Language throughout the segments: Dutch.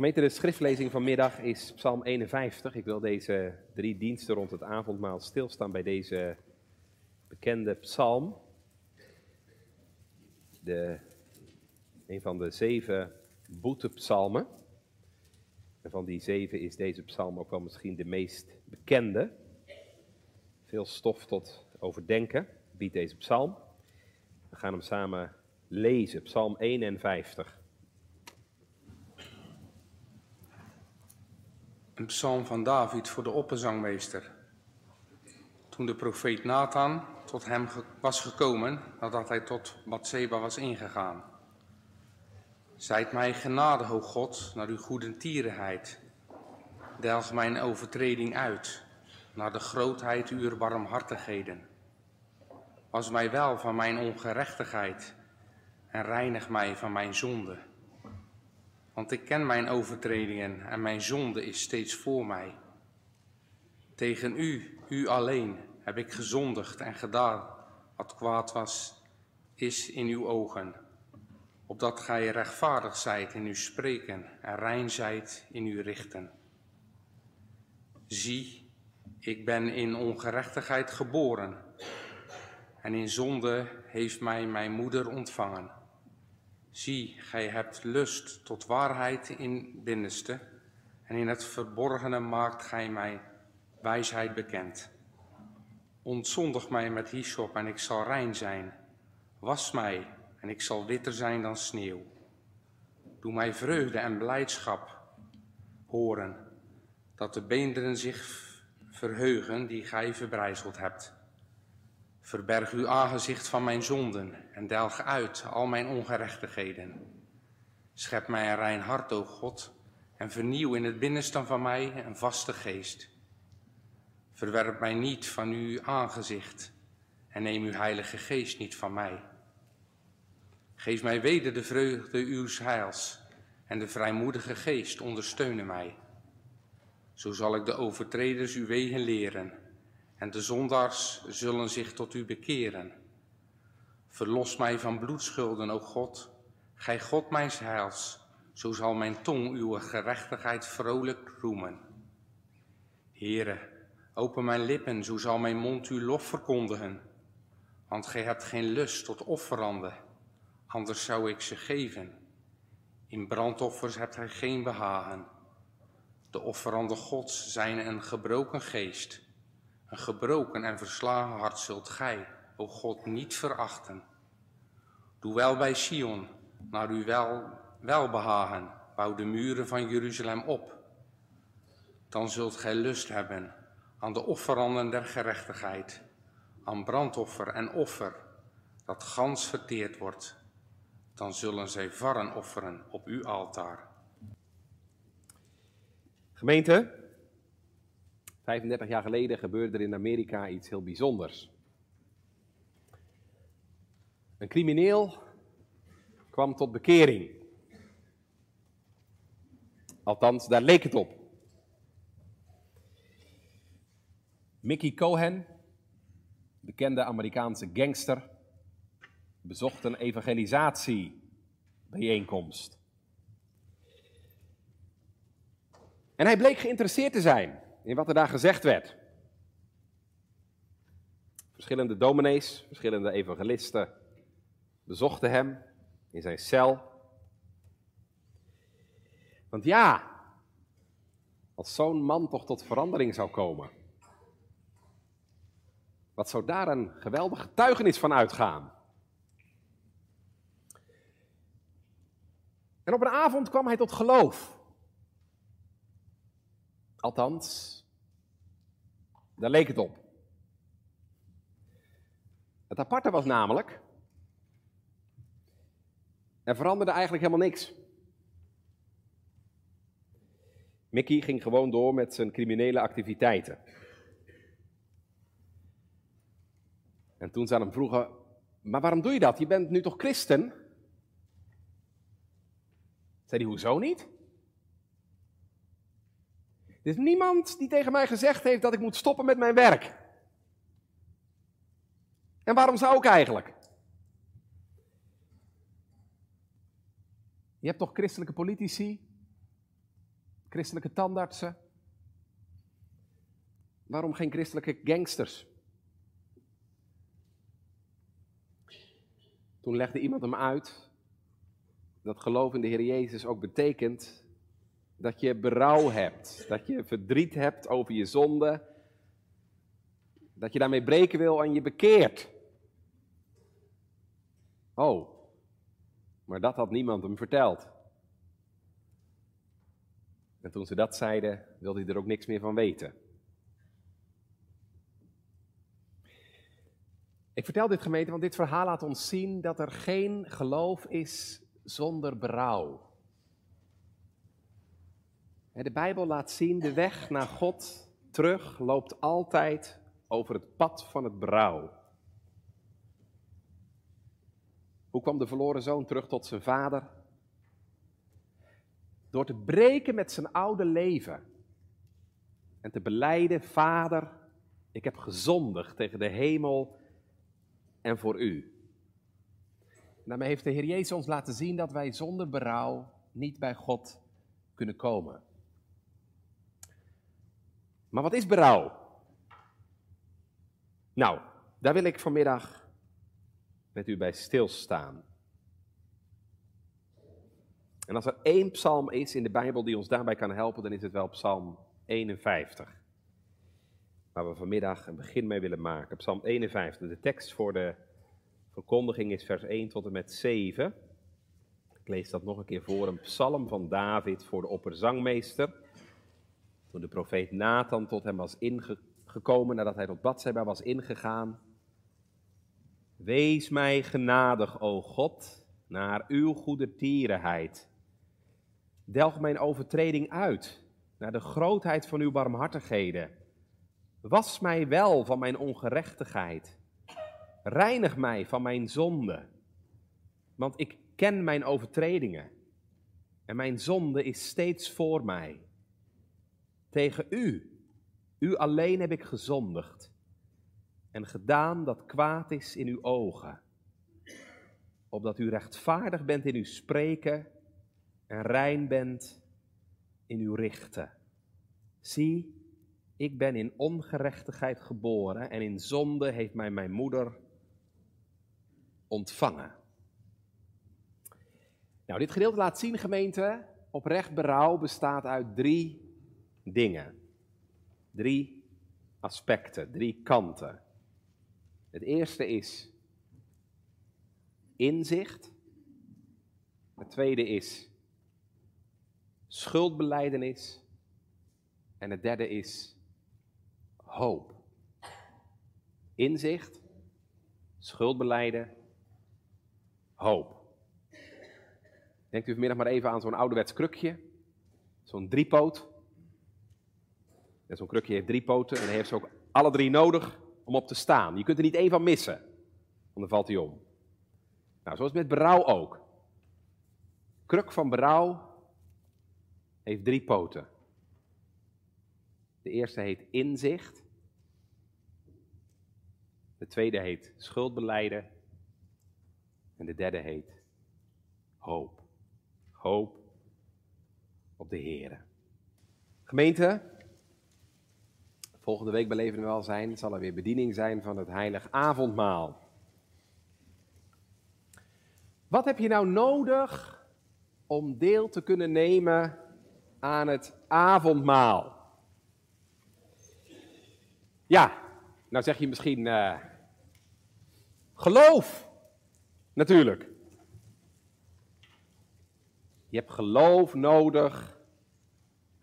Gemeente, de schriftlezing vanmiddag is Psalm 51. Ik wil deze drie diensten rond het avondmaal stilstaan bij deze bekende psalm. De, een van de zeven boetepsalmen. En van die zeven is deze psalm ook wel misschien de meest bekende. Veel stof tot overdenken biedt deze psalm. We gaan hem samen lezen, psalm 51. Een psalm van David voor de opperzangmeester. Toen de profeet Nathan tot hem was gekomen nadat hij tot Bathseba was ingegaan. Zijt mij genade, o God, naar uw goedentierenheid. Delg mijn overtreding uit, naar de grootheid uw barmhartigheden. Was mij wel van mijn ongerechtigheid en reinig mij van mijn zonde. Want ik ken mijn overtredingen en mijn zonde is steeds voor mij. Tegen u, u alleen, heb ik gezondigd en gedaan wat kwaad was, is in uw ogen. Opdat gij rechtvaardig zijt in uw spreken en rein zijt in uw richten. Zie, ik ben in ongerechtigheid geboren en in zonde heeft mij mijn moeder ontvangen. Zie, gij hebt lust tot waarheid in binnenste, en in het verborgene maakt gij mij wijsheid bekend. Ontzondig mij met hyssop en ik zal rein zijn. Was mij en ik zal witter zijn dan sneeuw. Doe mij vreugde en blijdschap horen, dat de beenderen zich verheugen die gij verbrijzeld hebt. Verberg uw aangezicht van mijn zonden en delg uit al mijn ongerechtigheden. Schep mij een rein hart, o God, en vernieuw in het binnenste van mij een vaste geest. Verwerp mij niet van uw aangezicht en neem uw heilige geest niet van mij. Geef mij weder de vreugde uw heils en de vrijmoedige geest ondersteunen mij. Zo zal ik de overtreders uw wegen leren en de zondaars zullen zich tot u bekeren. Verlos mij van bloedschulden, o God, gij God mijn heils, zo zal mijn tong uw gerechtigheid vrolijk roemen. Here, open mijn lippen, zo zal mijn mond uw lof verkondigen, want gij hebt geen lust tot offeranden, anders zou ik ze geven. In brandoffers hebt gij geen behagen. De offeranden Gods zijn een gebroken geest een gebroken en verslagen hart zult gij, o God, niet verachten. Doe wel bij Sion, naar uw wel, welbehagen, bouw de muren van Jeruzalem op. Dan zult gij lust hebben aan de offeranden der gerechtigheid, aan brandoffer en offer, dat gans verteerd wordt. Dan zullen zij varren offeren op uw altaar. Gemeente, 35 jaar geleden gebeurde er in Amerika iets heel bijzonders. Een crimineel kwam tot bekering. Althans, daar leek het op. Mickey Cohen, bekende Amerikaanse gangster, bezocht een evangelisatiebijeenkomst. En hij bleek geïnteresseerd te zijn in wat er daar gezegd werd. Verschillende dominees, verschillende evangelisten bezochten hem in zijn cel. Want ja, als zo'n man toch tot verandering zou komen, wat zou daar een geweldige getuigenis van uitgaan? En op een avond kwam hij tot geloof. Althans, daar leek het op. Het aparte was namelijk, er veranderde eigenlijk helemaal niks. Mickey ging gewoon door met zijn criminele activiteiten. En toen ze aan hem vroegen, maar waarom doe je dat? Je bent nu toch christen? Zei hij, hoezo niet? Er is niemand die tegen mij gezegd heeft dat ik moet stoppen met mijn werk. En waarom zou ik eigenlijk? Je hebt toch christelijke politici christelijke tandartsen? Waarom geen christelijke gangsters? Toen legde iemand hem uit dat geloof in de Heer Jezus ook betekent dat je berouw hebt, dat je verdriet hebt over je zonde, dat je daarmee breken wil en je bekeert. Oh, maar dat had niemand hem verteld. En toen ze dat zeiden, wilde hij er ook niks meer van weten. Ik vertel dit gemeente, want dit verhaal laat ons zien dat er geen geloof is zonder berouw. De Bijbel laat zien, de weg naar God terug loopt altijd over het pad van het berouw. Hoe kwam de verloren zoon terug tot zijn vader? Door te breken met zijn oude leven en te beleiden, Vader, ik heb gezondigd tegen de hemel en voor u. daarmee heeft de Heer Jezus ons laten zien dat wij zonder berouw niet bij God kunnen komen. Maar wat is berouw? Nou, daar wil ik vanmiddag met u bij stilstaan. En als er één psalm is in de Bijbel die ons daarbij kan helpen, dan is het wel Psalm 51. Waar we vanmiddag een begin mee willen maken. Psalm 51. De tekst voor de verkondiging is vers 1 tot en met 7. Ik lees dat nog een keer voor. Een psalm van David voor de opperzangmeester. Toen de profeet Nathan tot hem was ingekomen nadat hij tot Bathseba was ingegaan. Wees mij genadig, o God, naar uw goede tierenheid. Delg mijn overtreding uit, naar de grootheid van uw barmhartigheden. Was mij wel van mijn ongerechtigheid. Reinig mij van mijn zonde. Want ik ken mijn overtredingen. En mijn zonde is steeds voor mij. Tegen u, u alleen heb ik gezondigd en gedaan dat kwaad is in uw ogen, opdat u rechtvaardig bent in uw spreken en rein bent in uw richten. Zie, ik ben in ongerechtigheid geboren en in zonde heeft mij mijn moeder ontvangen. Nou, dit gedeelte laat zien, gemeente, oprecht berouw bestaat uit drie dingen. Drie aspecten, drie kanten. Het eerste is inzicht. Het tweede is schuldbeleidenis. En het derde is hoop. Inzicht, schuldbeleiden, hoop. Denkt u vanmiddag maar even aan zo'n ouderwets krukje, zo'n driepoot. Zo'n krukje heeft drie poten en hij heeft ze ook alle drie nodig om op te staan. Je kunt er niet één van missen, want dan valt hij om. Nou, zoals met berouw ook. Kruk van berouw heeft drie poten. De eerste heet inzicht. De tweede heet schuldbeleiden. En de derde heet hoop. Hoop op de Heer. Gemeente, Volgende week beleven we wel zijn, zal er weer bediening zijn van het heilig avondmaal. Wat heb je nou nodig om deel te kunnen nemen aan het avondmaal? Ja, nou zeg je misschien uh, geloof, natuurlijk. Je hebt geloof nodig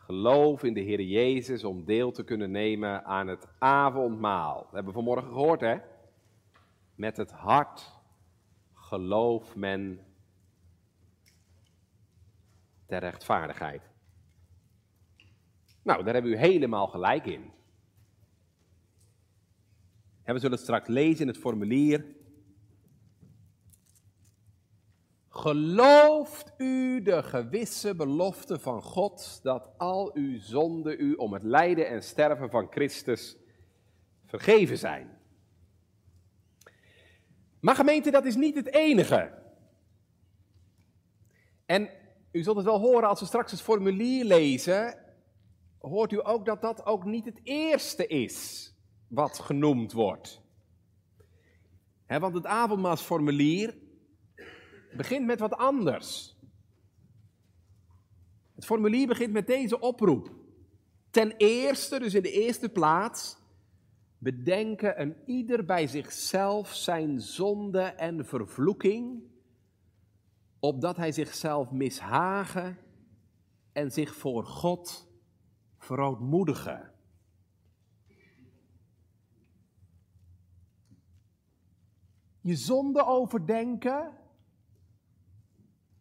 Geloof in de Heer Jezus om deel te kunnen nemen aan het avondmaal. Dat hebben we vanmorgen gehoord, hè? Met het hart gelooft men ter rechtvaardigheid. Nou, daar hebben we helemaal gelijk in. En we zullen straks lezen in het formulier. Gelooft u de gewisse belofte van God dat al uw zonden u om het lijden en sterven van Christus vergeven zijn? Maar gemeente, dat is niet het enige. En u zult het wel horen als we straks het formulier lezen, hoort u ook dat dat ook niet het eerste is wat genoemd wordt. want het avondmaalsformulier begint met wat anders. Het formulier begint met deze oproep. Ten eerste, dus in de eerste plaats, bedenken een ieder bij zichzelf zijn zonde en vervloeking, opdat hij zichzelf mishagen en zich voor God verootmoedigen. Je zonde overdenken,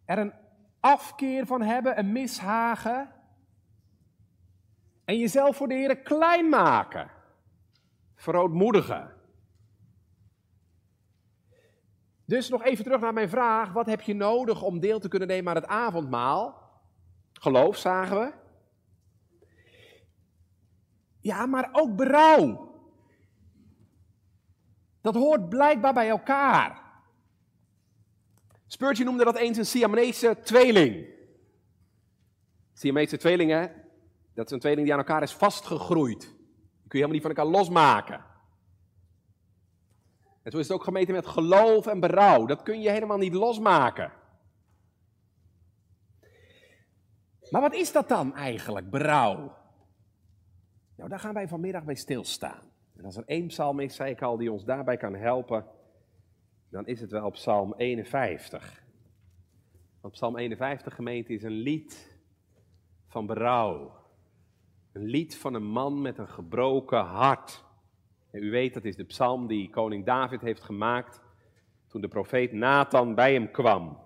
er een afkeer van hebben, een mishagen, en jezelf voor de Heer klein maken, verootmoedigen. Dus nog even terug naar mijn vraag: wat heb je nodig om deel te kunnen nemen aan het avondmaal? Geloof, zagen we. Ja, maar ook berouw. Dat hoort blijkbaar bij elkaar. Spurgeon noemde dat eens een Siamese tweeling. Siamese tweelingen, dat is een tweeling die aan elkaar is vastgegroeid. Die kun je helemaal niet van elkaar losmaken. En zo is het ook gemeten met geloof en berouw. Dat kun je helemaal niet losmaken. Maar wat is dat dan eigenlijk, berouw? Nou, daar gaan wij vanmiddag bij stilstaan. En als er één psalm is, zei ik al, die ons daarbij kan helpen, dan is het wel Psalm 51. Want Psalm 51, gemeente, is een lied van berouw. Een lied van een man met een gebroken hart. En u weet, dat is de psalm die koning David heeft gemaakt toen de profeet Nathan bij hem kwam.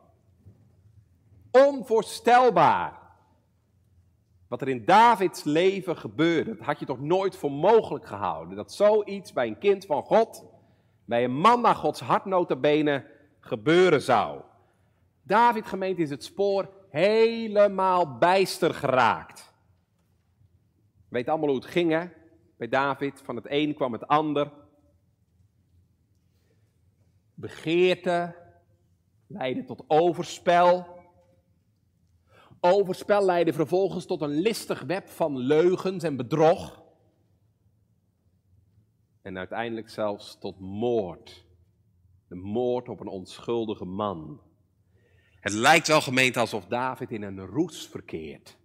Onvoorstelbaar wat er in Davids leven gebeurde. Dat had je toch nooit voor mogelijk gehouden. Dat zoiets bij een kind van God, bij een man naar Gods hart gebeuren zou. David gemeente is het spoor helemaal bijster geraakt. Weet allemaal hoe het ging hè? Bij David, van het een kwam het ander. Begeerte leidde tot overspel. Overspel leidde vervolgens tot een listig web van leugens en bedrog. En uiteindelijk zelfs tot moord. De moord op een onschuldige man. Het lijkt wel gemeend alsof David in een roes verkeert.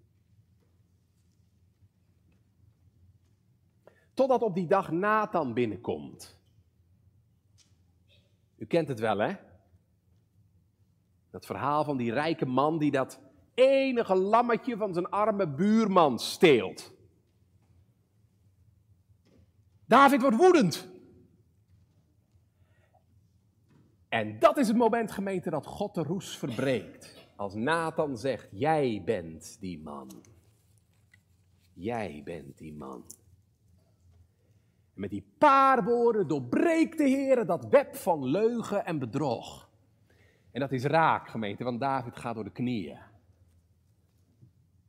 Totdat op die dag Nathan binnenkomt. U kent het wel, hè? Dat verhaal van die rijke man die dat enige lammetje van zijn arme buurman steelt. David wordt woedend. En dat is het moment, gemeente, dat God de roes verbreekt. Als Nathan zegt, jij bent die man. Jij bent die man. En met die paar woorden doorbreekt de Heer dat web van leugen en bedrog. En dat is raak, gemeente, want David gaat door de knieën.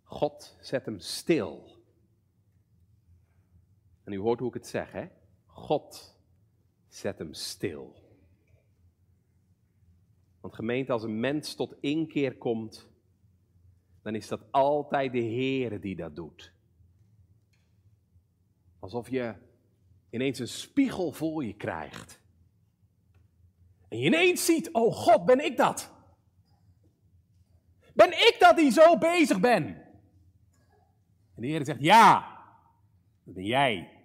God zet hem stil. En u hoort hoe ik het zeg, hè? God zet hem stil. Want gemeente, als een mens tot inkeer komt, dan is dat altijd de Heer die dat doet. Alsof je ineens een spiegel voor je krijgt. En je ineens ziet, oh God, ben ik dat? Ben ik dat die zo bezig ben? En de Heer zegt, ja, dat ben jij.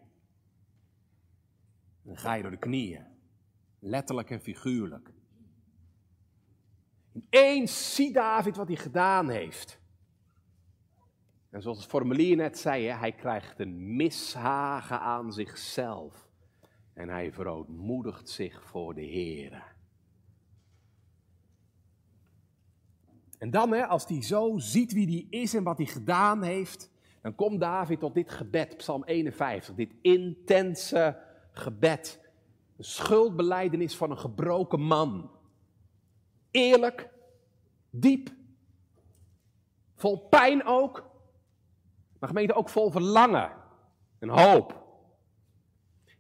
Dan ga je door de knieën, letterlijk en figuurlijk. Ineens ziet David wat hij gedaan heeft. En zoals het formulier net zei, hij krijgt een mishagen aan zichzelf. En hij verootmoedigt zich voor de Heer. En dan, hè, als hij zo ziet wie hij is en wat hij gedaan heeft, dan komt David tot dit gebed, Psalm 51, dit intense gebed. Een schuldbeleidenis van een gebroken man. Eerlijk, diep, vol pijn ook, maar gemeente ook vol verlangen en hoop.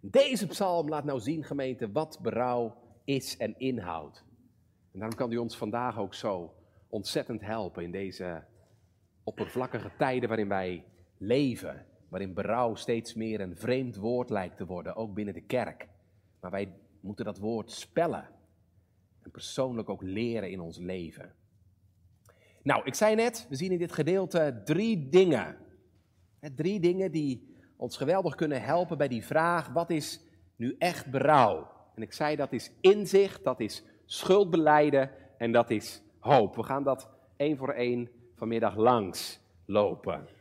Deze psalm laat nou zien, gemeente, wat berouw is en inhoudt. En daarom kan hij ons vandaag ook zo ontzettend helpen in deze oppervlakkige tijden waarin wij leven. Waarin berouw steeds meer een vreemd woord lijkt te worden, ook binnen de kerk. Maar wij moeten dat woord spellen en persoonlijk ook leren in ons leven. Nou, ik zei net, we zien in dit gedeelte drie dingen. Drie dingen die ons geweldig kunnen helpen bij die vraag: wat is nu echt berouw? En ik zei dat is inzicht, dat is schuldbeleiden en dat is hoop. We gaan dat één voor één vanmiddag langs lopen.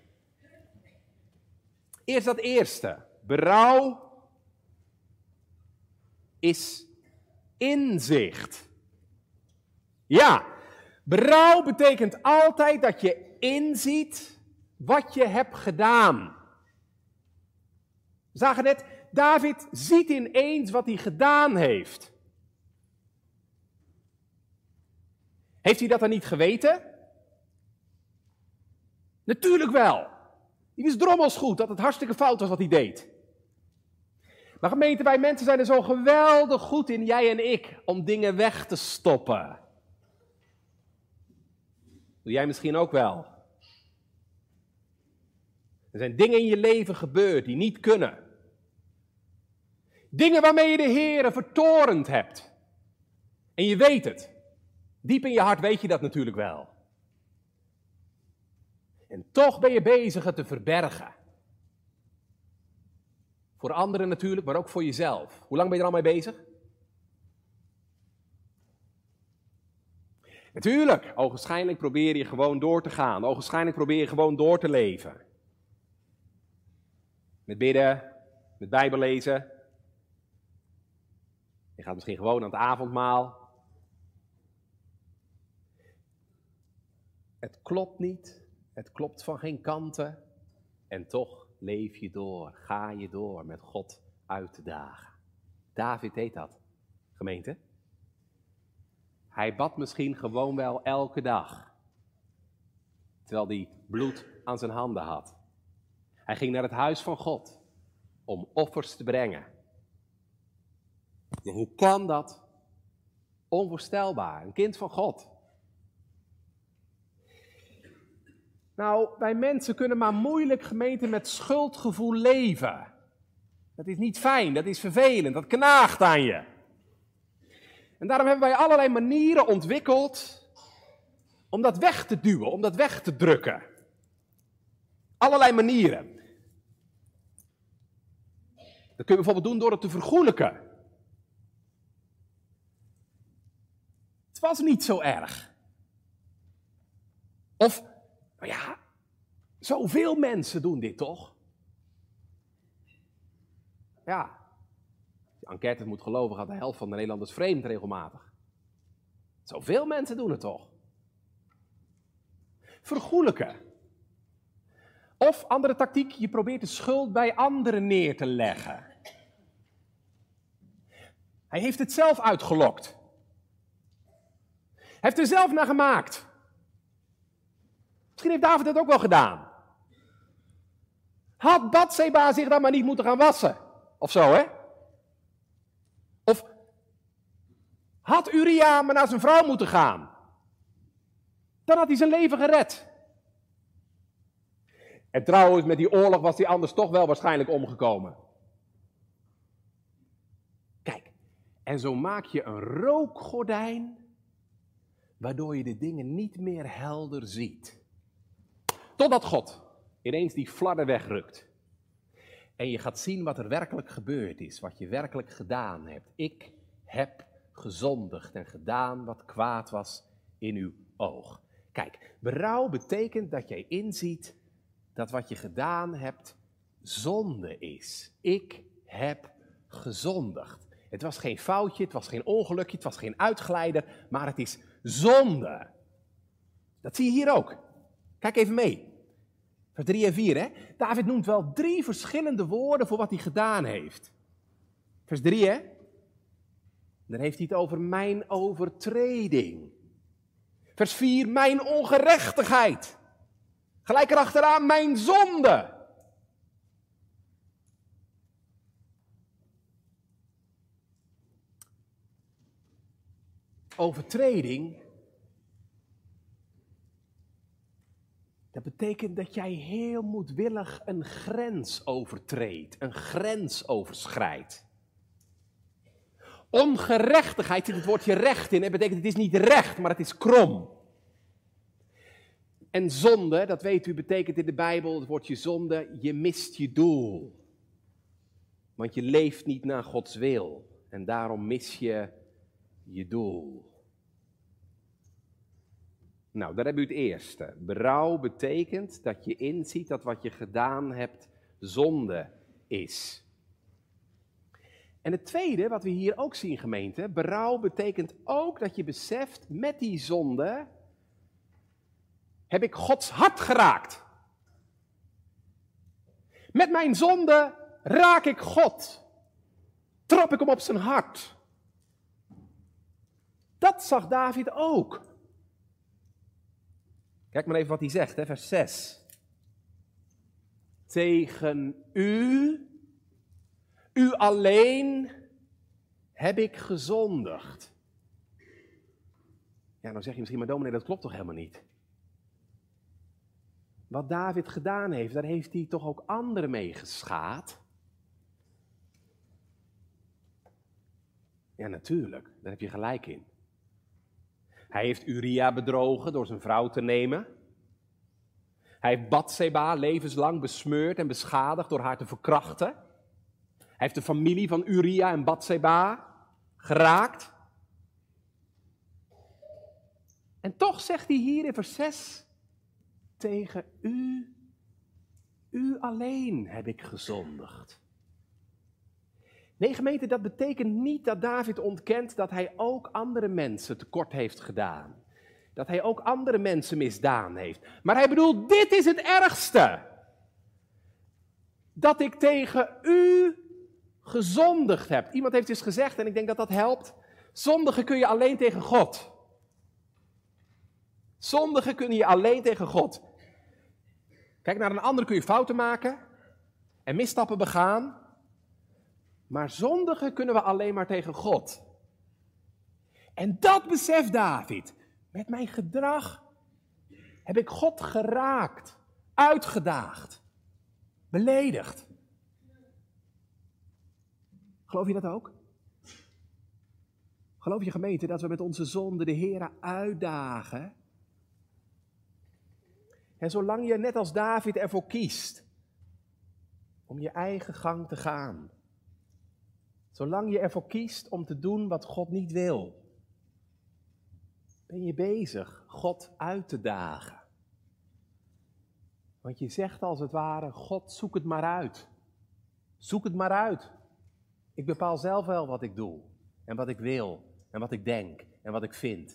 Eerst dat eerste. Berouw is inzicht. Ja, berouw betekent altijd dat je inziet wat je hebt gedaan. We zagen net, David ziet ineens wat hij gedaan heeft. Heeft hij dat dan niet geweten? Natuurlijk wel. Hij wist drommels goed dat het hartstikke fout was wat hij deed. Maar gemeente, wij mensen zijn er zo geweldig goed in, jij en ik, om dingen weg te stoppen. Doe jij misschien ook wel. Er zijn dingen in je leven gebeurd die niet kunnen. Dingen waarmee je de Heer vertorend hebt. En je weet het. Diep in je hart weet je dat natuurlijk wel. En toch ben je bezig het te verbergen. Voor anderen natuurlijk, maar ook voor jezelf. Hoe lang ben je er al mee bezig? Natuurlijk, ogenschijnlijk probeer je gewoon door te gaan. Ogenschijnlijk probeer je gewoon door te leven. Met bidden, met Bijbel lezen. Je gaat misschien gewoon aan het avondmaal. Het klopt niet. Het klopt van geen kanten. En toch leef je door, ga je door met God uit te dagen. David deed dat, gemeente. Hij bad misschien gewoon wel elke dag, terwijl hij bloed aan zijn handen had. Hij ging naar het huis van God om offers te brengen. hoe kan dat? Onvoorstelbaar, een kind van God. Nou, wij mensen kunnen maar moeilijk gemeente met schuldgevoel leven. Dat is niet fijn, dat is vervelend, dat knaagt aan je. En daarom hebben wij allerlei manieren ontwikkeld om dat weg te duwen, om dat weg te drukken. Allerlei manieren. Dat kun je bijvoorbeeld doen door het te vergoelijken. Het was niet zo erg. Of maar ja, zoveel mensen doen dit toch? Ja, je enquête moet geloven, gaat de helft van de Nederlanders vreemd regelmatig. Zoveel mensen doen het toch? Vergoelijken. Of andere tactiek, je probeert de schuld bij anderen neer te leggen. Hij heeft het zelf uitgelokt. Hij heeft er zelf naar gemaakt. Misschien heeft David het ook wel gedaan. Had Batseba zich dan maar niet moeten gaan wassen? Of zo, hè? Of had Uria maar naar zijn vrouw moeten gaan? Dan had hij zijn leven gered. En trouwens, met die oorlog was hij anders toch wel waarschijnlijk omgekomen. Kijk, en zo maak je een rookgordijn, waardoor je de dingen niet meer helder ziet. Totdat God ineens die flarden wegrukt. En je gaat zien wat er werkelijk gebeurd is, wat je werkelijk gedaan hebt. Ik heb gezondigd en gedaan wat kwaad was in uw oog. Kijk, berouw betekent dat jij inziet dat wat je gedaan hebt zonde is. Ik heb gezondigd. Het was geen foutje, het was geen ongelukje, het was geen uitglijder, maar het is zonde. Dat zie je hier ook. Kijk even mee. Vers 3 en 4, hè? David noemt wel drie verschillende woorden voor wat hij gedaan heeft. Vers 3, hè? Dan heeft hij het over mijn overtreding. Vers 4, mijn ongerechtigheid. Gelijk erachteraan, mijn zonde. Overtreding Dat betekent dat jij heel moedwillig een grens overtreedt, een grens overschrijdt. Ongerechtigheid zit het woordje recht in. Het betekent het is niet recht, maar het is krom. En zonde, dat weet u, betekent in de Bijbel het woordje zonde, je mist je doel. Want je leeft niet naar Gods wil. En daarom mis je je doel. Nou, daar hebben we het eerste. Berouw betekent dat je inziet dat wat je gedaan hebt zonde is. En het tweede, wat we hier ook zien, gemeente, berouw betekent ook dat je beseft, met die zonde heb ik Gods hart geraakt. Met mijn zonde raak ik God. Trap ik hem op zijn hart. Dat zag David ook. Kijk maar even wat hij zegt, hè, vers 6. Tegen u, u alleen, heb ik gezondigd. Ja, dan zeg je misschien, maar dominee, dat klopt toch helemaal niet? Wat David gedaan heeft, daar heeft hij toch ook anderen mee geschaad? Ja, natuurlijk, daar heb je gelijk in. Hij heeft Uria bedrogen door zijn vrouw te nemen. Hij heeft Batseba levenslang besmeurd en beschadigd door haar te verkrachten. Hij heeft de familie van Uria en Batseba geraakt. En toch zegt hij hier in vers 6, tegen u, u alleen heb ik gezondigd. Nee, gemeente, dat betekent niet dat David ontkent dat hij ook andere mensen tekort heeft gedaan. Dat hij ook andere mensen misdaan heeft. Maar hij bedoelt, dit is het ergste. Dat ik tegen u gezondigd heb. Iemand heeft eens gezegd, en ik denk dat dat helpt. Zondigen kun je alleen tegen God. Zondigen kun je alleen tegen God. Kijk, naar een ander kun je fouten maken en misstappen begaan. Maar zondigen kunnen we alleen maar tegen God. En dat beseft David. Met mijn gedrag heb ik God geraakt, uitgedaagd, beledigd. Geloof je dat ook? Geloof je gemeente dat we met onze zonde de Heer uitdagen? En zolang je net als David ervoor kiest om je eigen gang te gaan, Zolang je ervoor kiest om te doen wat God niet wil, ben je bezig God uit te dagen. Want je zegt als het ware, God zoek het maar uit. Zoek het maar uit. Ik bepaal zelf wel wat ik doe en wat ik wil en wat ik denk en wat ik vind.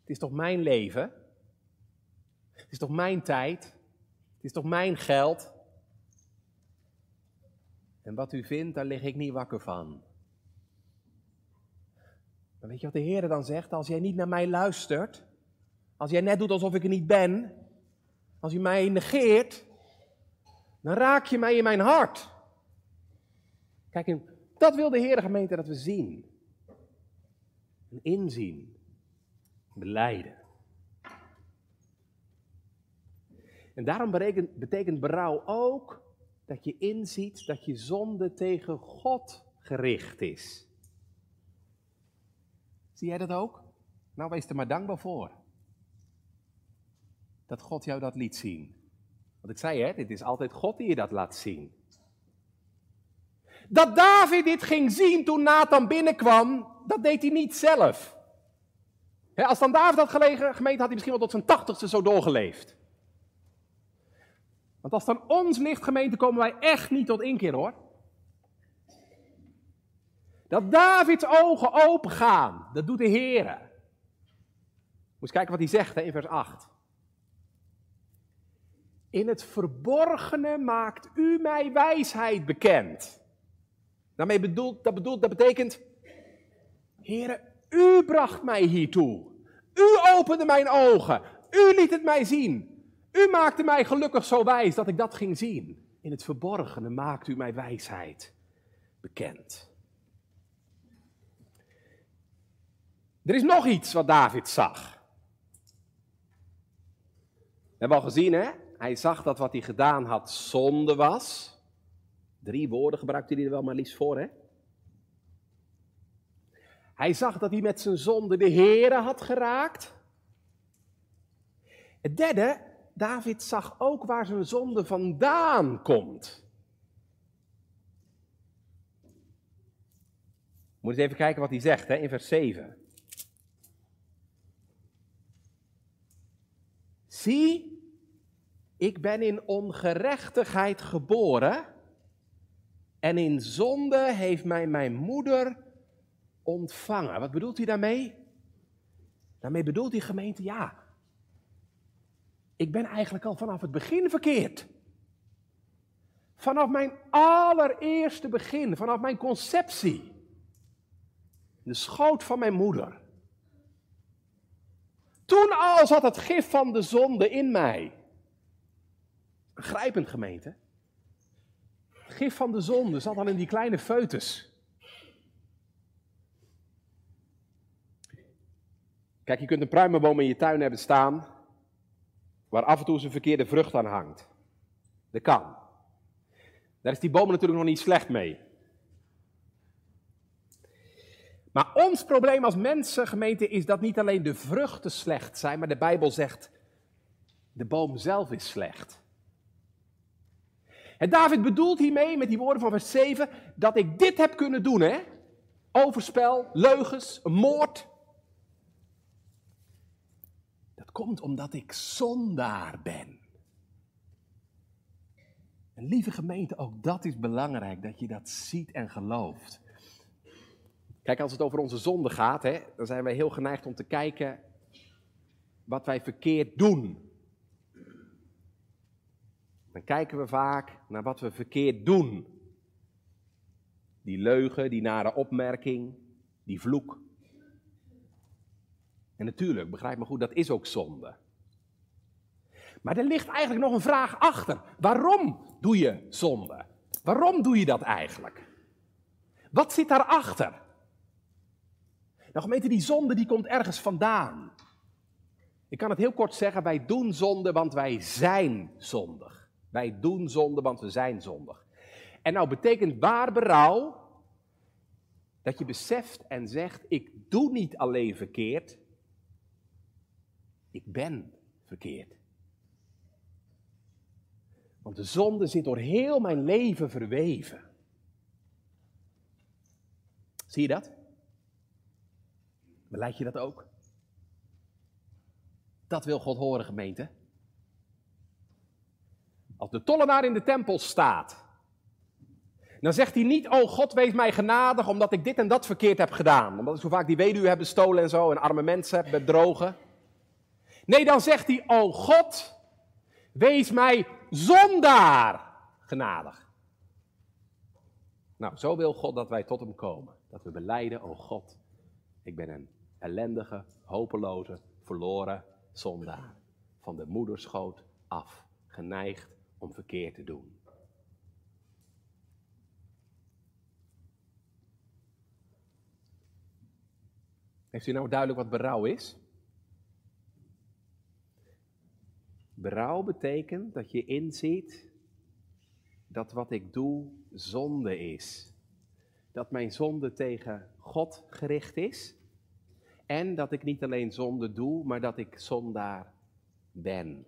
Het is toch mijn leven? Het is toch mijn tijd? Het is toch mijn geld? En wat u vindt, daar lig ik niet wakker van. Maar weet je wat de Heer dan zegt? Als jij niet naar mij luistert, als jij net doet alsof ik er niet ben, als je mij negeert, dan raak je mij in mijn hart. Kijk, dat wil de Heer gemeente dat we zien. En inzien. Beleiden. En daarom betekent berouw ook dat je inziet dat je zonde tegen God gericht is. Zie jij dat ook? Nou, wees er maar dankbaar voor. Dat God jou dat liet zien. Want ik zei hè, dit is altijd God die je dat laat zien. Dat David dit ging zien toen Nathan binnenkwam, dat deed hij niet zelf. als dan David had gelegen, gemeente had hij misschien wel tot zijn tachtigste zo doorgeleefd. Want als dan ons licht gemeente komen wij echt niet tot inkeer hoor. Dat Davids ogen open gaan, dat doet de Heer. Moet eens kijken wat hij zegt hè, in vers 8. In het verborgene maakt u mij wijsheid bekend. Daarmee bedoelt, dat, bedoelt, dat betekent, Heere, u bracht mij hiertoe. U opende mijn ogen. U liet het mij zien. U maakte mij gelukkig zo wijs dat ik dat ging zien. In het verborgene maakt u mij wijsheid bekend. Er is nog iets wat David zag. hebben al gezien, hè? Hij zag dat wat hij gedaan had zonde was. Drie woorden gebruikte hij er wel maar liefst voor, hè? Hij zag dat hij met zijn zonde de Here had geraakt. Het derde, David zag ook waar zijn zonde vandaan komt. Moet eens even kijken wat hij zegt hè, in vers 7. Zie, ik ben in ongerechtigheid geboren en in zonde heeft mij mijn moeder ontvangen. Wat bedoelt hij daarmee? Daarmee bedoelt die gemeente, ja, ik ben eigenlijk al vanaf het begin verkeerd. Vanaf mijn allereerste begin, vanaf mijn conceptie. De schoot van mijn moeder. Toen al zat het gif van de zonde in mij. Grijpend gemeente. Het gif van de zonde zat al in die kleine foetus. Kijk, je kunt een pruimenboom in je tuin hebben staan, waar af en toe zijn verkeerde vrucht aan hangt. Dat kan. Daar is die boom natuurlijk nog niet slecht mee. Maar ons probleem als mensen, gemeente, is dat niet alleen de vruchten slecht zijn, maar de Bijbel zegt, de boom zelf is slecht. En David bedoelt hiermee, met die woorden van vers 7, dat ik dit heb kunnen doen, hè? Overspel, leugens, moord. Dat komt omdat ik zondaar ben. En lieve gemeente, ook dat is belangrijk, dat je dat ziet en gelooft. Kijk, als het over onze zonde gaat, hè, dan zijn wij heel geneigd om te kijken wat wij verkeerd doen. Dan kijken we vaak naar wat we verkeerd doen. Die leugen, die nare opmerking, die vloek. En natuurlijk, begrijp me goed, dat is ook zonde. Maar er ligt eigenlijk nog een vraag achter. Waarom doe je zonde? Waarom doe je dat eigenlijk? Wat zit daarachter? Nou gemeente, die zonde die komt ergens vandaan. Ik kan het heel kort zeggen, wij doen zonde, want wij zijn zondig. Wij doen zonde, want we zijn zondig. En nou betekent waar berouw dat je beseft en zegt, ik doe niet alleen verkeerd, ik ben verkeerd. Want de zonde zit door heel mijn leven verweven. Zie je dat? Beleid je dat ook? Dat wil God horen, gemeente. Als de tollenaar in de tempel staat, dan zegt hij niet, oh God, wees mij genadig omdat ik dit en dat verkeerd heb gedaan. Omdat ik zo vaak die weduwe heb bestolen en zo en arme mensen heb bedrogen. Nee, dan zegt hij, oh God, wees mij zondaar genadig. Nou, zo wil God dat wij tot hem komen. Dat we beleiden, oh God, ik ben een ellendige, hopeloze, verloren zondaar. Van de moederschoot af, geneigd om verkeerd te doen. Heeft u nou duidelijk wat berouw is? Berouw betekent dat je inziet dat wat ik doe zonde is. Dat mijn zonde tegen God gericht is. En dat ik niet alleen zonde doe, maar dat ik zondaar ben.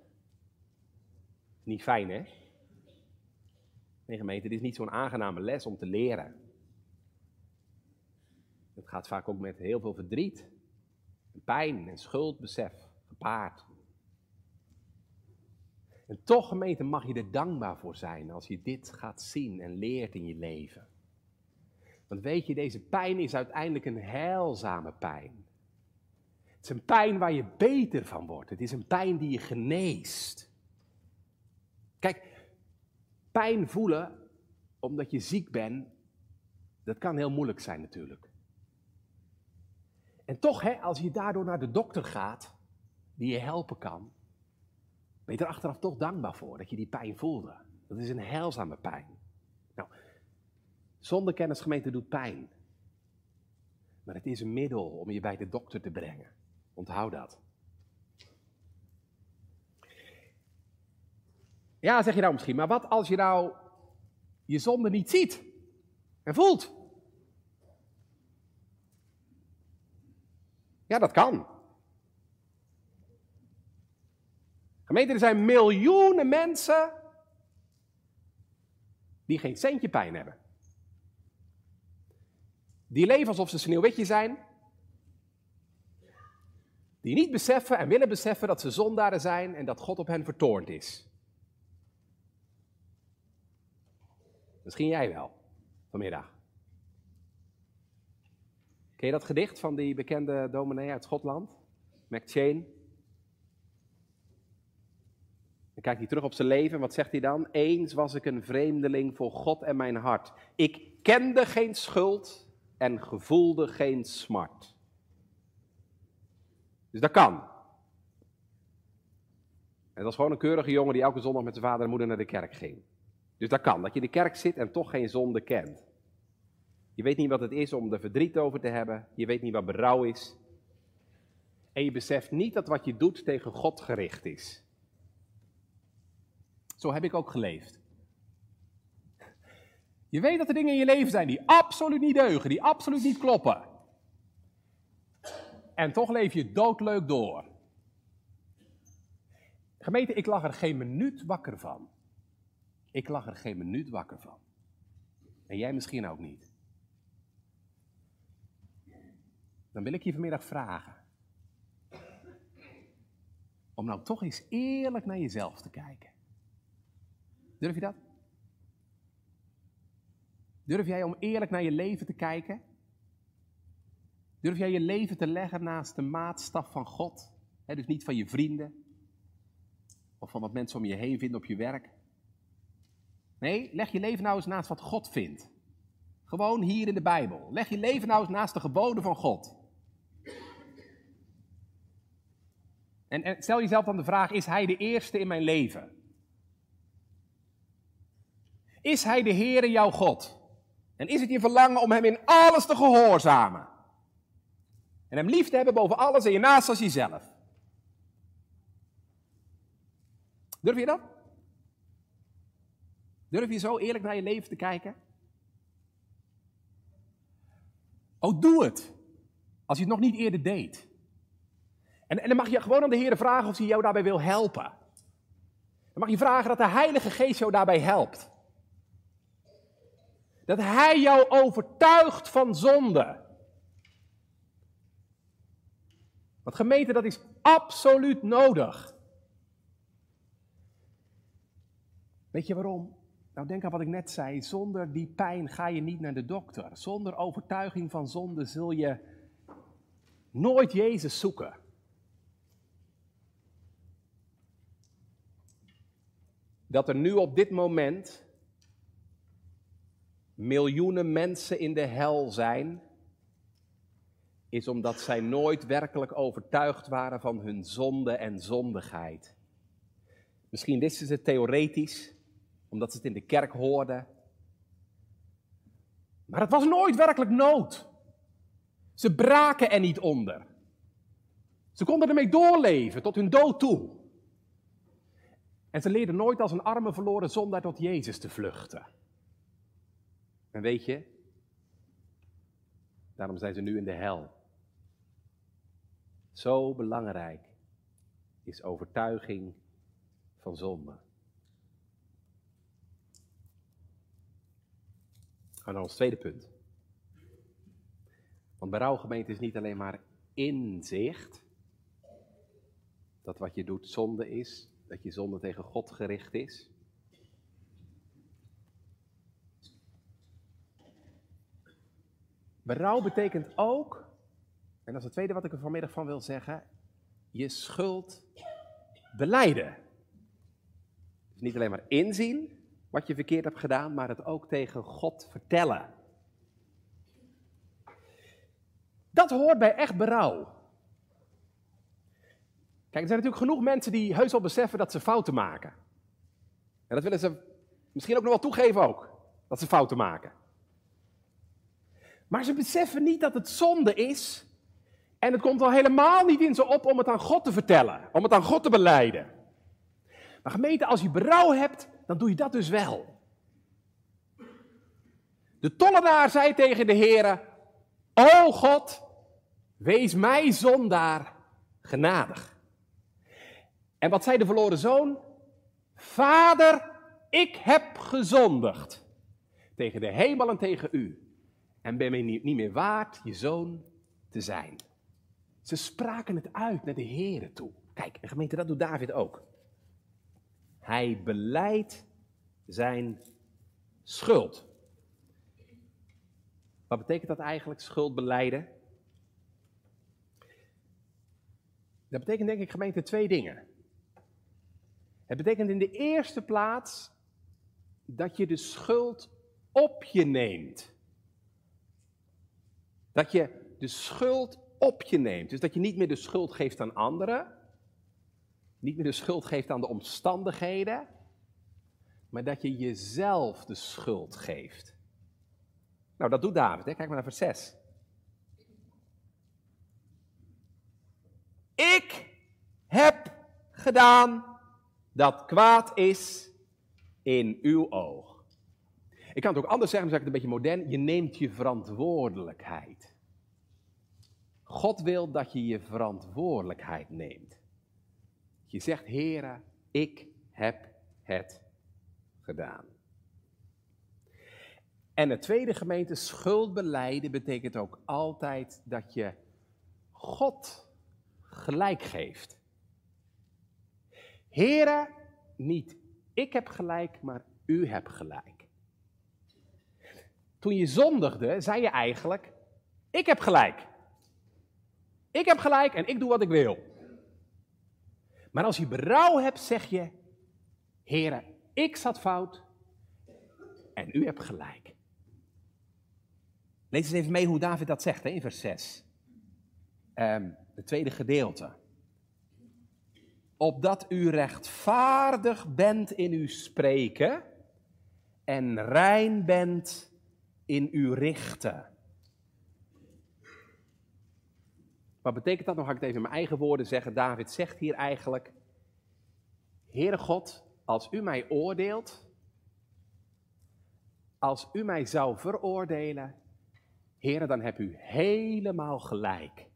Niet fijn, hè? Nee, gemeente, dit is niet zo'n aangename les om te leren. Het gaat vaak ook met heel veel verdriet, pijn en schuldbesef gepaard. En toch, gemeente, mag je er dankbaar voor zijn als je dit gaat zien en leert in je leven. Want weet je, deze pijn is uiteindelijk een heilzame pijn. Het is een pijn waar je beter van wordt. Het is een pijn die je geneest. Kijk, pijn voelen omdat je ziek bent, dat kan heel moeilijk zijn natuurlijk. En toch, hè, als je daardoor naar de dokter gaat, die je helpen kan, ben je er achteraf toch dankbaar voor dat je die pijn voelde. Dat is een heilzame pijn. Nou, zonder kennisgemeente doet pijn. Maar het is een middel om je bij de dokter te brengen. Onthoud dat. Ja, zeg je nou misschien, maar wat als je nou je zonde niet ziet en voelt? Ja, dat kan. Gemeente, er zijn miljoenen mensen die geen centje pijn hebben. Die leven alsof ze sneeuwwitje zijn. Die niet beseffen en willen beseffen dat ze zondaren zijn en dat God op hen vertoornd is. Misschien jij wel, vanmiddag. Ken je dat gedicht van die bekende dominee uit Schotland? McChain? Dan kijkt hij terug op zijn leven. Wat zegt hij dan? Eens was ik een vreemdeling voor God en mijn hart. Ik kende geen schuld en gevoelde geen smart. Dus dat kan. En dat was gewoon een keurige jongen die elke zondag met zijn vader en moeder naar de kerk ging. Dus dat kan, dat je in de kerk zit en toch geen zonde kent. Je weet niet wat het is om er verdriet over te hebben. Je weet niet wat berouw is. En je beseft niet dat wat je doet tegen God gericht is. Zo heb ik ook geleefd. Je weet dat er dingen in je leven zijn die absoluut niet deugen, die absoluut niet kloppen. En toch leef je doodleuk door. Gemeente, ik lag er geen minuut wakker van. Ik lag er geen minuut wakker van. En jij misschien ook niet. Dan wil ik je vanmiddag vragen. Om nou toch eens eerlijk naar jezelf te kijken. Durf je dat? Durf jij om eerlijk naar je leven te kijken? Durf jij je leven te leggen naast de maatstaf van God? dus niet van je vrienden of van wat mensen om je heen vinden op je werk. Nee, leg je leven nou eens naast wat God vindt. Gewoon hier in de Bijbel. Leg je leven nou eens naast de geboden van God. En, en stel jezelf dan de vraag: is Hij de eerste in mijn leven? Is Hij de Heere jouw God? En is het je verlangen om Hem in alles te gehoorzamen? En Hem lief te hebben boven alles en je naast als jezelf? Durf je dat? Durf je zo eerlijk naar je leven te kijken? Oh, doe het. Als je het nog niet eerder deed. En, en dan mag je gewoon aan de Heer vragen of hij jou daarbij wil helpen. Dan mag je vragen dat de Heilige Geest jou daarbij helpt. Dat Hij jou overtuigt van zonde. Want gemeente, dat is absoluut nodig. Weet je waarom? Nou, denk aan wat ik net zei. Zonder die pijn ga je niet naar de dokter. Zonder overtuiging van zonde zul je nooit Jezus zoeken. Dat er nu op dit moment miljoenen mensen in de hel zijn, is omdat zij nooit werkelijk overtuigd waren van hun zonde en zondigheid. Misschien wisten ze het theoretisch, omdat ze het in de kerk hoorden. Maar het was nooit werkelijk nood. Ze braken er niet onder. Ze konden ermee doorleven tot hun dood toe. En ze leerden nooit als een arme verloren zondaar tot Jezus te vluchten. En weet je, daarom zijn ze nu in de hel. Zo belangrijk is overtuiging van zonde. Gaan naar ons tweede punt. Want berouwgemeente is niet alleen maar inzicht. Dat wat je doet zonde is. Dat je zonde tegen God gericht is. Berouw betekent ook, en dat is het tweede wat ik er vanmiddag van wil zeggen, je schuld beleiden. Dus niet alleen maar inzien, wat je verkeerd hebt gedaan, maar het ook tegen God vertellen. Dat hoort bij echt berouw. Kijk, er zijn natuurlijk genoeg mensen die heus wel beseffen dat ze fouten maken. En dat willen ze misschien ook nog wel toegeven ook, dat ze fouten maken. Maar ze beseffen niet dat het zonde is. En het komt al helemaal niet in ze op om het aan God te vertellen, om het aan God te beleiden. Maar gemeente, als je berouw hebt, dan doe je dat dus wel. De tollenaar zei tegen de Heere, O God, wees mij zondaar genadig. En wat zei de verloren zoon? Vader, ik heb gezondigd tegen de hemel en tegen u. En ben mij niet meer waard je zoon te zijn. Ze spraken het uit naar de Heere toe. Kijk, en gemeente, dat doet David ook. Hij beleidt zijn schuld. Wat betekent dat eigenlijk, schuld beleiden? Dat betekent denk ik gemeente twee dingen. Het betekent in de eerste plaats dat je de schuld op je neemt. Dat je de schuld op je neemt. Dus dat je niet meer de schuld geeft aan anderen. Niet meer de schuld geeft aan de omstandigheden. Maar dat je jezelf de schuld geeft. Nou, dat doet David. Hè? Kijk maar naar vers 6. Ik heb gedaan dat kwaad is in uw oog. Ik kan het ook anders zeggen, dan zeg ik het een beetje modern. Je neemt je verantwoordelijkheid. God wil dat je je verantwoordelijkheid neemt. Je zegt, Heere, ik heb het gedaan. En het tweede gemeente, schuldbeleiden, betekent ook altijd dat je God gelijk geeft. Heren, niet ik heb gelijk, maar u hebt gelijk. Toen je zondigde, zei je eigenlijk, ik heb gelijk. Ik heb gelijk en ik doe wat ik wil. Maar als je berouw hebt, zeg je, heren, ik zat fout en u hebt gelijk. Lees eens even mee hoe David dat zegt hè, in vers 6. Um, het tweede gedeelte. Opdat u rechtvaardig bent in uw spreken en rein bent in uw richten. Wat betekent dat? Dan ga ik het even in mijn eigen woorden zeggen. David zegt hier eigenlijk: Heere God, als u mij oordeelt, als u mij zou veroordelen, Heere, dan hebt u helemaal gelijk.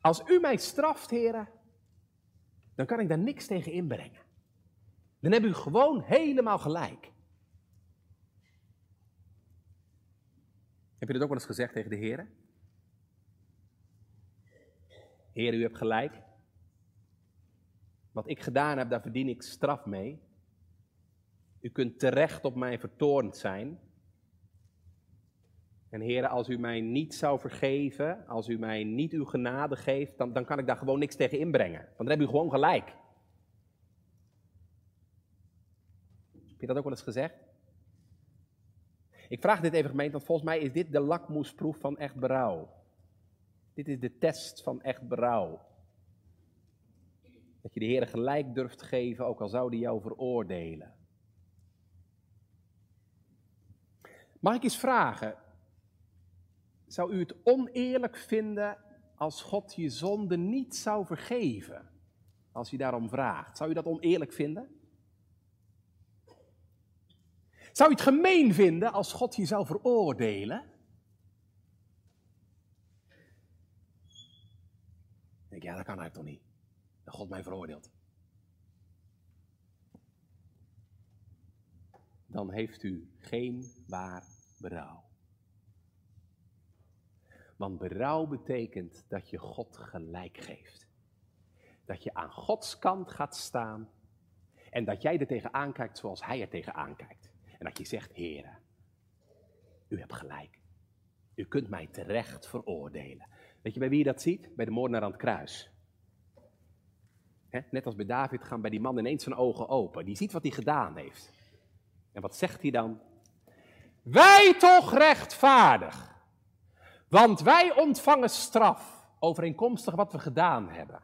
Als u mij straft, heren, dan kan ik daar niks tegen inbrengen. Dan heb u gewoon helemaal gelijk. Heb je dat ook wel eens gezegd tegen de heren? Heer, u hebt gelijk. Wat ik gedaan heb, daar verdien ik straf mee. U kunt terecht op mij vertoornd zijn. En heren, als u mij niet zou vergeven, als u mij niet uw genade geeft, dan, dan kan ik daar gewoon niks tegen inbrengen. Want dan heb u gewoon gelijk. Heb je dat ook wel eens gezegd? Ik vraag dit even gemeente, want volgens mij is dit de lakmoesproef van echt berouw. Dit is de test van echt berouw. Dat je de Heer gelijk durft geven, ook al zou die jou veroordelen. Mag ik eens vragen, zou u het oneerlijk vinden als God je zonde niet zou vergeven? Als je daarom vraagt. Zou u dat oneerlijk vinden? Zou u het gemeen vinden als God je zou veroordelen? Ik denk, ja, dat kan eigenlijk toch niet. Dat God mij veroordeelt. Dan heeft u geen waar berouw. Want berouw betekent dat je God gelijk geeft. Dat je aan Gods kant gaat staan en dat jij er tegenaan kijkt zoals Hij er tegenaan kijkt. En dat je zegt, Heere, u hebt gelijk. U kunt mij terecht veroordelen. Weet je bij wie je dat ziet? Bij de moordenaar aan het kruis. net als bij David gaan bij die man ineens zijn ogen open. Die ziet wat hij gedaan heeft. En wat zegt hij dan? Wij toch rechtvaardig. Want wij ontvangen straf overeenkomstig wat we gedaan hebben.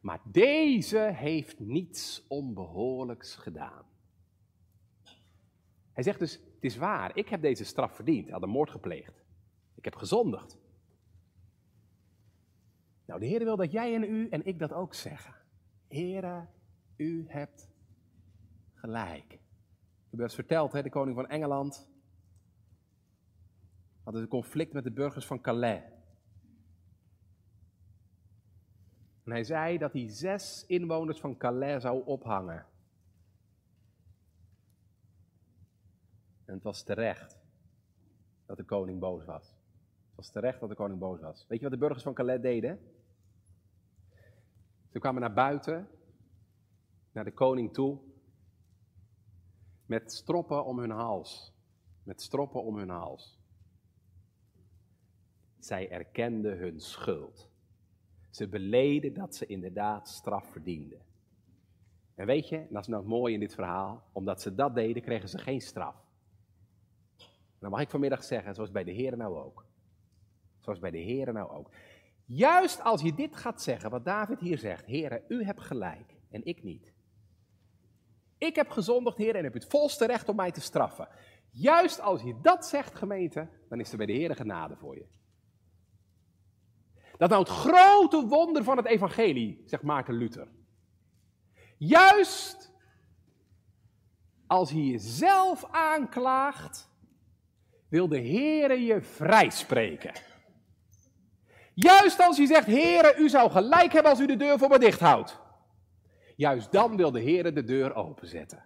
Maar deze heeft niets onbehoorlijks gedaan. Hij zegt dus, het is waar, ik heb deze straf verdiend, hij had een moord gepleegd. Ik heb gezondigd. Nou, de Heer wil dat jij en u en ik dat ook zeggen. Heere, u hebt gelijk. Ik heb eens verteld, hè, de koning van Engeland had een conflict met de burgers van Calais. En hij zei dat hij zes inwoners van Calais zou ophangen. En het was terecht dat de koning boos was. Het was terecht dat de koning boos was. Weet je wat de burgers van Calais deden? Ze kwamen naar buiten, naar de koning toe, met stroppen om hun hals. Met stroppen om hun hals. Zij erkenden hun schuld. Ze beleden dat ze inderdaad straf verdienden. En weet je, dat is nou mooi in dit verhaal, omdat ze dat deden, kregen ze geen straf. Dan mag ik vanmiddag zeggen, zoals bij de Heren nou ook. Zoals bij de Heren nou ook. Juist als je dit gaat zeggen, wat David hier zegt, Heren, u hebt gelijk en ik niet. Ik heb gezondigd, Heer, en heb het volste recht om mij te straffen. Juist als je dat zegt, gemeente, dan is er bij de Heer genade voor je. Dat nou het grote wonder van het evangelie, zegt Maarten Luther. Juist als je jezelf aanklaagt, wil de Heere je vrijspreken. Juist als je zegt, Heere, u zou gelijk hebben als u de deur voor me dicht houdt. Juist dan wil de Heere de deur openzetten.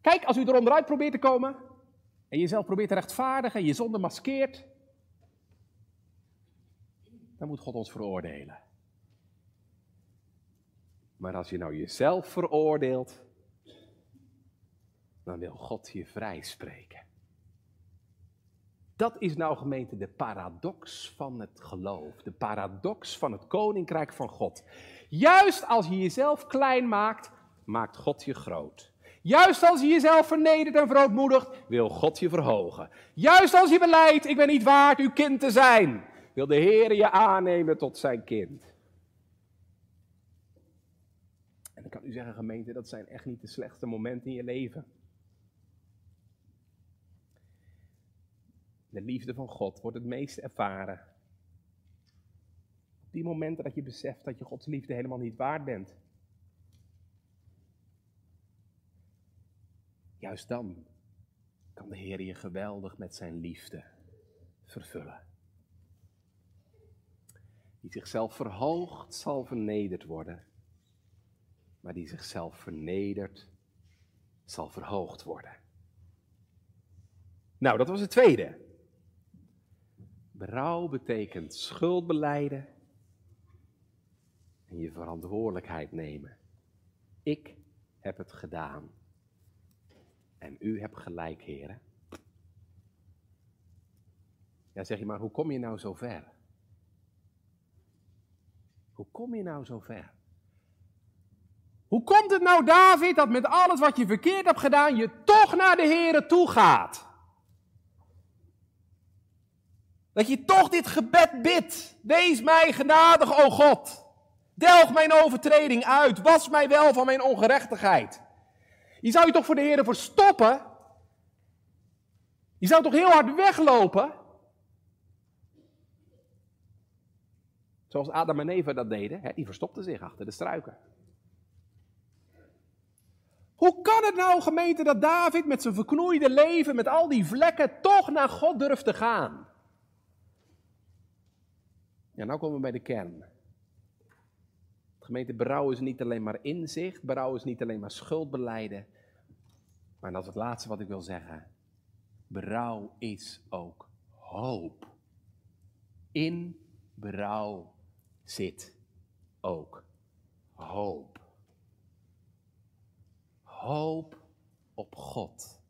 Kijk, als u er onderuit probeert te komen en jezelf probeert te rechtvaardigen en je zonde maskeert, dan moet God ons veroordelen. Maar als je nou jezelf veroordeelt, dan wil God je vrijspreken. Dat is nou gemeente de paradox van het geloof, de paradox van het koninkrijk van God. Juist als je jezelf klein maakt, maakt God je groot. Juist als je jezelf vernedert en verootmoedigt, wil God je verhogen. Juist als je beleidt, ik ben niet waard uw kind te zijn, wil de Heer je aannemen tot zijn kind. En dan kan u zeggen, gemeente, dat zijn echt niet de slechtste momenten in je leven. De liefde van God wordt het meest ervaren. Op die momenten dat je beseft dat je Gods liefde helemaal niet waard bent. Juist dan kan de Heer je geweldig met zijn liefde vervullen. Die zichzelf verhoogt, zal vernederd worden. Maar die zichzelf vernedert, zal verhoogd worden. Nou, dat was het tweede. Berouw betekent schuld beleiden en je verantwoordelijkheid nemen. Ik heb het gedaan. En u hebt gelijk, heren. Ja, zeg je maar, hoe kom je nou zo ver? Hoe kom je nou zo ver? Hoe komt het nou, David, dat met alles wat je verkeerd hebt gedaan, je toch naar de Heren toe gaat? Dat je toch dit gebed bidt. Wees mij genadig, o God. Delg mijn overtreding uit. Was mij wel van mijn ongerechtigheid. Je zou je toch voor de Heer verstoppen? Je zou toch heel hard weglopen? Zoals Adam en Eva dat deden. Hè? Die verstopten zich achter de struiken. Hoe kan het nou, gemeente, dat David met zijn verknoeide leven, met al die vlekken, toch naar God durft te gaan? Ja, nou komen we bij de kern. Gemeente, berouw is niet alleen maar inzicht, berouw is niet alleen maar schuldbeleiden. Maar dat is het laatste wat ik wil zeggen. Berouw is ook hoop. In berouw zit ook hoop. Hoop op God.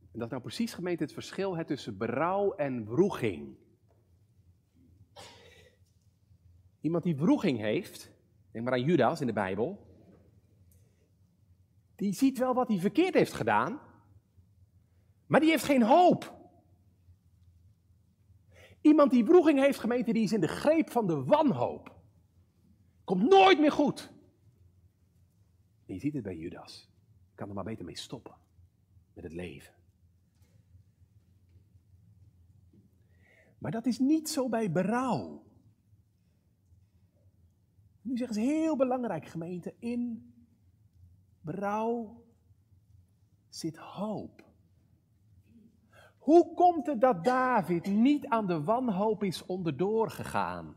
En dat is nou precies gemeente het verschil hè, tussen berouw en wroeging. Iemand die wroeging heeft, denk maar aan Judas in de Bijbel, die ziet wel wat hij verkeerd heeft gedaan, maar die heeft geen hoop. Iemand die wroeging heeft, gemeente, die is in de greep van de wanhoop. Komt nooit meer goed. En je ziet het bij Judas. Kan er maar beter mee stoppen. Met het leven. Maar dat is niet zo bij berouw. Nu zeggen ze heel belangrijk, gemeente, in berouw zit hoop. Hoe komt het dat David niet aan de wanhoop is onderdoor gegaan?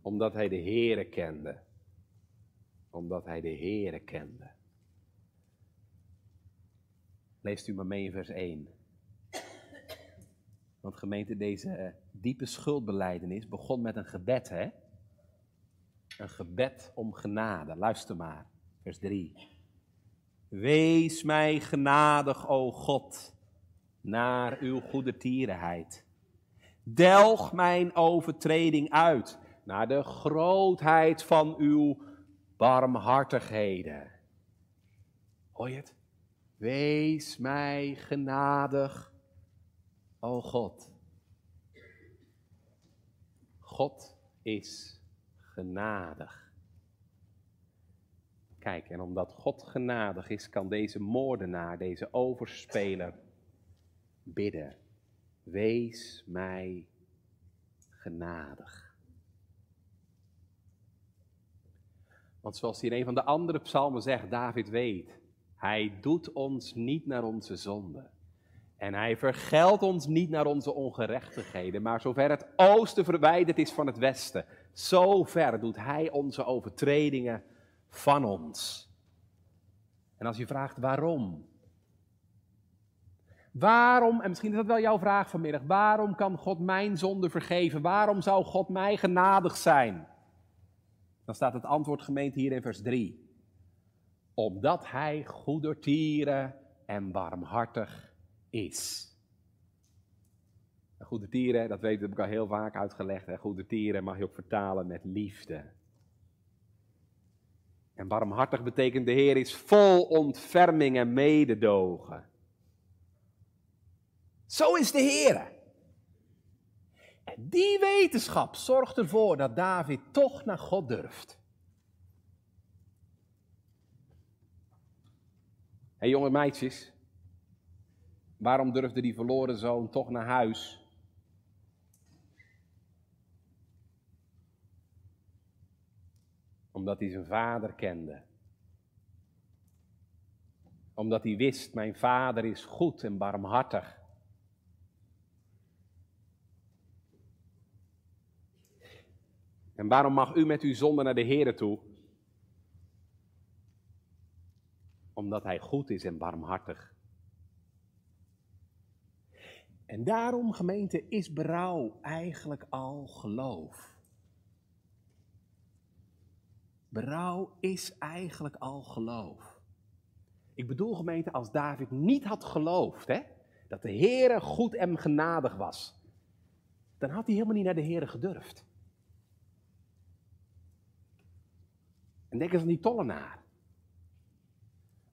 Omdat hij de Heere kende. Omdat hij de Heere kende. Leest u maar mee in vers 1. Want gemeente, deze eh, diepe schuldbeleidenis begon met een gebed, hè? Een gebed om genade. Luister maar, vers 3. Wees mij genadig, o God, naar uw goede tierenheid. Delg mijn overtreding uit naar de grootheid van uw barmhartigheden. Hoor je het? Wees mij genadig, o God. God is genadig. Kijk, en omdat God genadig is, kan deze moordenaar, deze overspeler, bidden. Wees mij genadig. Want zoals hier een van de andere psalmen zegt, David weet, hij doet ons niet naar onze zonden. En hij vergeldt ons niet naar onze ongerechtigheden, maar zover het oosten verwijderd is van het westen, zo ver doet hij onze overtredingen van ons. En als je vraagt waarom? Waarom, en misschien is dat wel jouw vraag vanmiddag, waarom kan God mijn zonde vergeven? Waarom zou God mij genadig zijn? Dan staat het antwoord gemeente hier in vers 3. Omdat hij goedertieren en barmhartig is. Goedertieren, dat weet, dat heb ik al heel vaak uitgelegd. Hè. Goedertieren mag je ook vertalen met liefde. En barmhartig betekent de Heer is vol ontferming en mededogen. Zo is de Heer. En die wetenschap zorgt ervoor dat David toch naar God durft. Hé hey, jonge meisjes, waarom durfde die verloren zoon toch naar huis? Omdat hij zijn vader kende. Omdat hij wist, mijn vader is goed en barmhartig. En waarom mag u met uw zonde naar de Heer toe? Omdat Hij goed is en barmhartig. En daarom, gemeente, is berouw eigenlijk al geloof. Berouw is eigenlijk al geloof. Ik bedoel, gemeente, als David niet had geloofd hè, dat de Heere goed en genadig was, dan had hij helemaal niet naar de Heere gedurfd. En denk eens aan die tollenaar.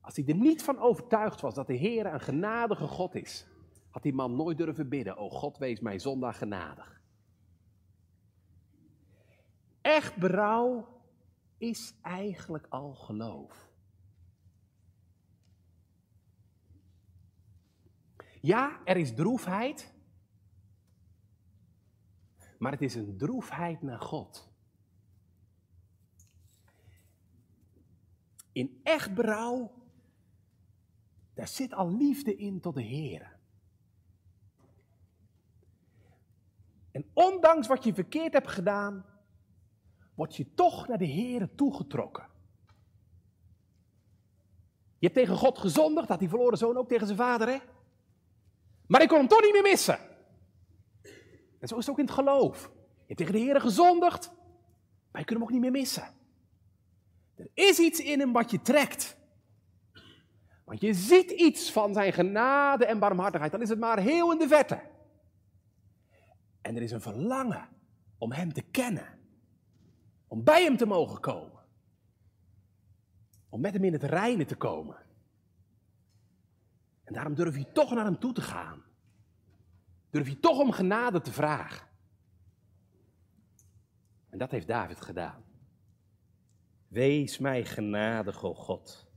Als hij er niet van overtuigd was dat de Heer een genadige God is, had die man nooit durven bidden, o God wees mij zondag genadig. Echt berouw is eigenlijk al geloof. Ja, er is droefheid, maar het is een droefheid naar God. In echt berouw, daar zit al liefde in tot de Heer. En ondanks wat je verkeerd hebt gedaan, word je toch naar de Heer toegetrokken. Je hebt tegen God gezondigd, had die verloren zoon ook tegen zijn vader, hè? Maar ik kon hem toch niet meer missen. En zo is het ook in het geloof. Je hebt tegen de Heer gezondigd, maar je kunt hem ook niet meer missen. Er is iets in hem wat je trekt. Want je ziet iets van zijn genade en barmhartigheid, dan is het maar heel in de verte. En er is een verlangen om hem te kennen. Om bij hem te mogen komen. Om met hem in het reine te komen. En daarom durf je toch naar hem toe te gaan. Durf je toch om genade te vragen. En dat heeft David gedaan. Wees mij genadig, o God,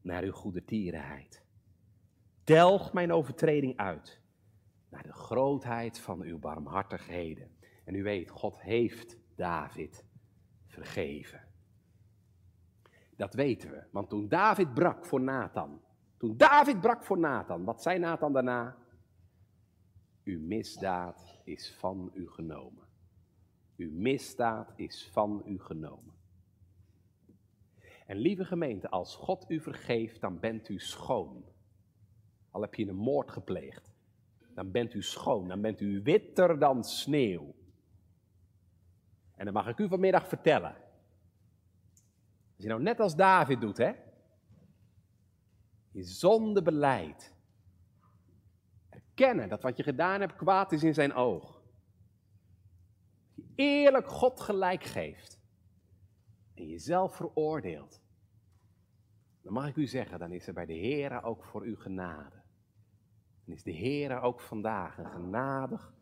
naar uw goede tierenheid. Delg mijn overtreding uit, naar de grootheid van uw barmhartigheden. En u weet, God heeft David vergeven. Dat weten we, want toen David brak voor Nathan, toen David brak voor Nathan, wat zei Nathan daarna? Uw misdaad is van u genomen. Uw misdaad is van u genomen. En lieve gemeente, als God u vergeeft, dan bent u schoon. Al heb je een moord gepleegd, dan bent u schoon, dan bent u witter dan sneeuw. En dan mag ik u vanmiddag vertellen. Als je nou net als David doet, hè? Je zonde beleid. Erkennen dat wat je gedaan hebt kwaad is in zijn oog. Je eerlijk God gelijk geeft. En jezelf veroordeelt. Dan mag ik u zeggen, dan is er bij de Heer ook voor u genade. Dan is de Heer ook vandaag een genadig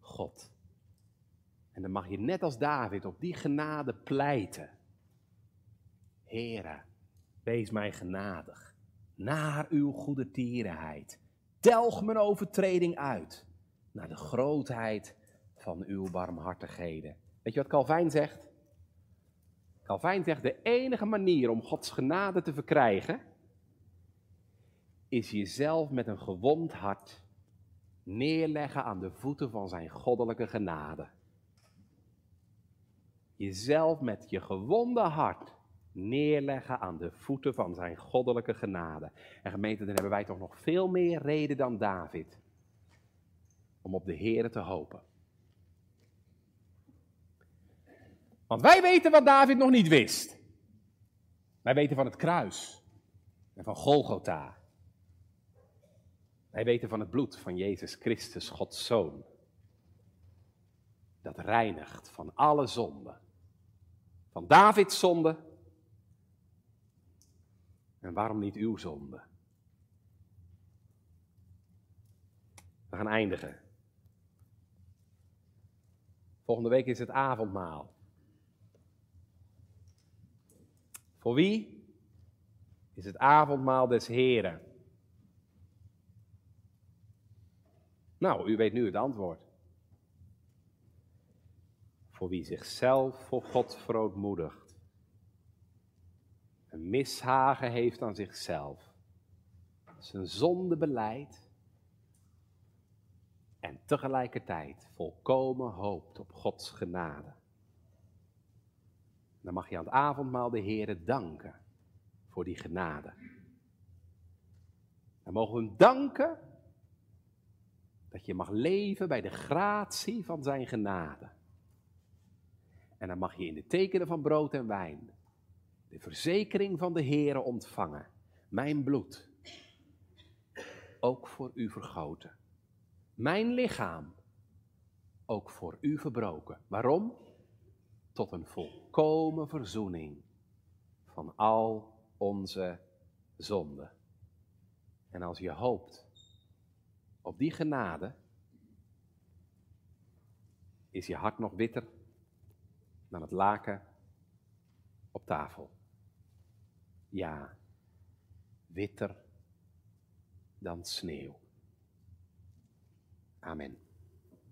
God. En dan mag je net als David op die genade pleiten. Heere, wees mij genadig, naar uw goede tierenheid. Telg mijn overtreding uit, naar de grootheid van uw barmhartigheden. Weet je wat Calvijn zegt? Calvijn zegt, de enige manier om Gods genade te verkrijgen, is jezelf met een gewond hart neerleggen aan de voeten van zijn goddelijke genade. Jezelf met je gewonde hart neerleggen aan de voeten van zijn goddelijke genade. En gemeente, dan hebben wij toch nog veel meer reden dan David om op de Here te hopen. Want wij weten wat David nog niet wist. Wij weten van het kruis en van Golgotha. Wij weten van het bloed van Jezus Christus, Gods Zoon. Dat reinigt van alle zonden. Van Davids zonde. En waarom niet uw zonde? We gaan eindigen. Volgende week is het avondmaal. Voor wie is het avondmaal des Heren? Nou, u weet nu het antwoord. Voor wie zichzelf voor God verootmoedigt. Een mishagen heeft aan zichzelf. Zijn zonde beleidt. En tegelijkertijd volkomen hoopt op Gods genade. Dan mag je aan het avondmaal de Heere danken voor die genade. Dan mogen we hem danken dat je mag leven bij de gratie van zijn genade. En dan mag je in de tekenen van brood en wijn de verzekering van de Heere ontvangen. Mijn bloed, ook voor u vergoten. Mijn lichaam, ook voor u verbroken. Waarom? Tot een volkomen verzoening van al onze zonden. En als je hoopt op die genade, is je hart nog witter dan het laken op tafel. Ja, witter dan sneeuw. Amen.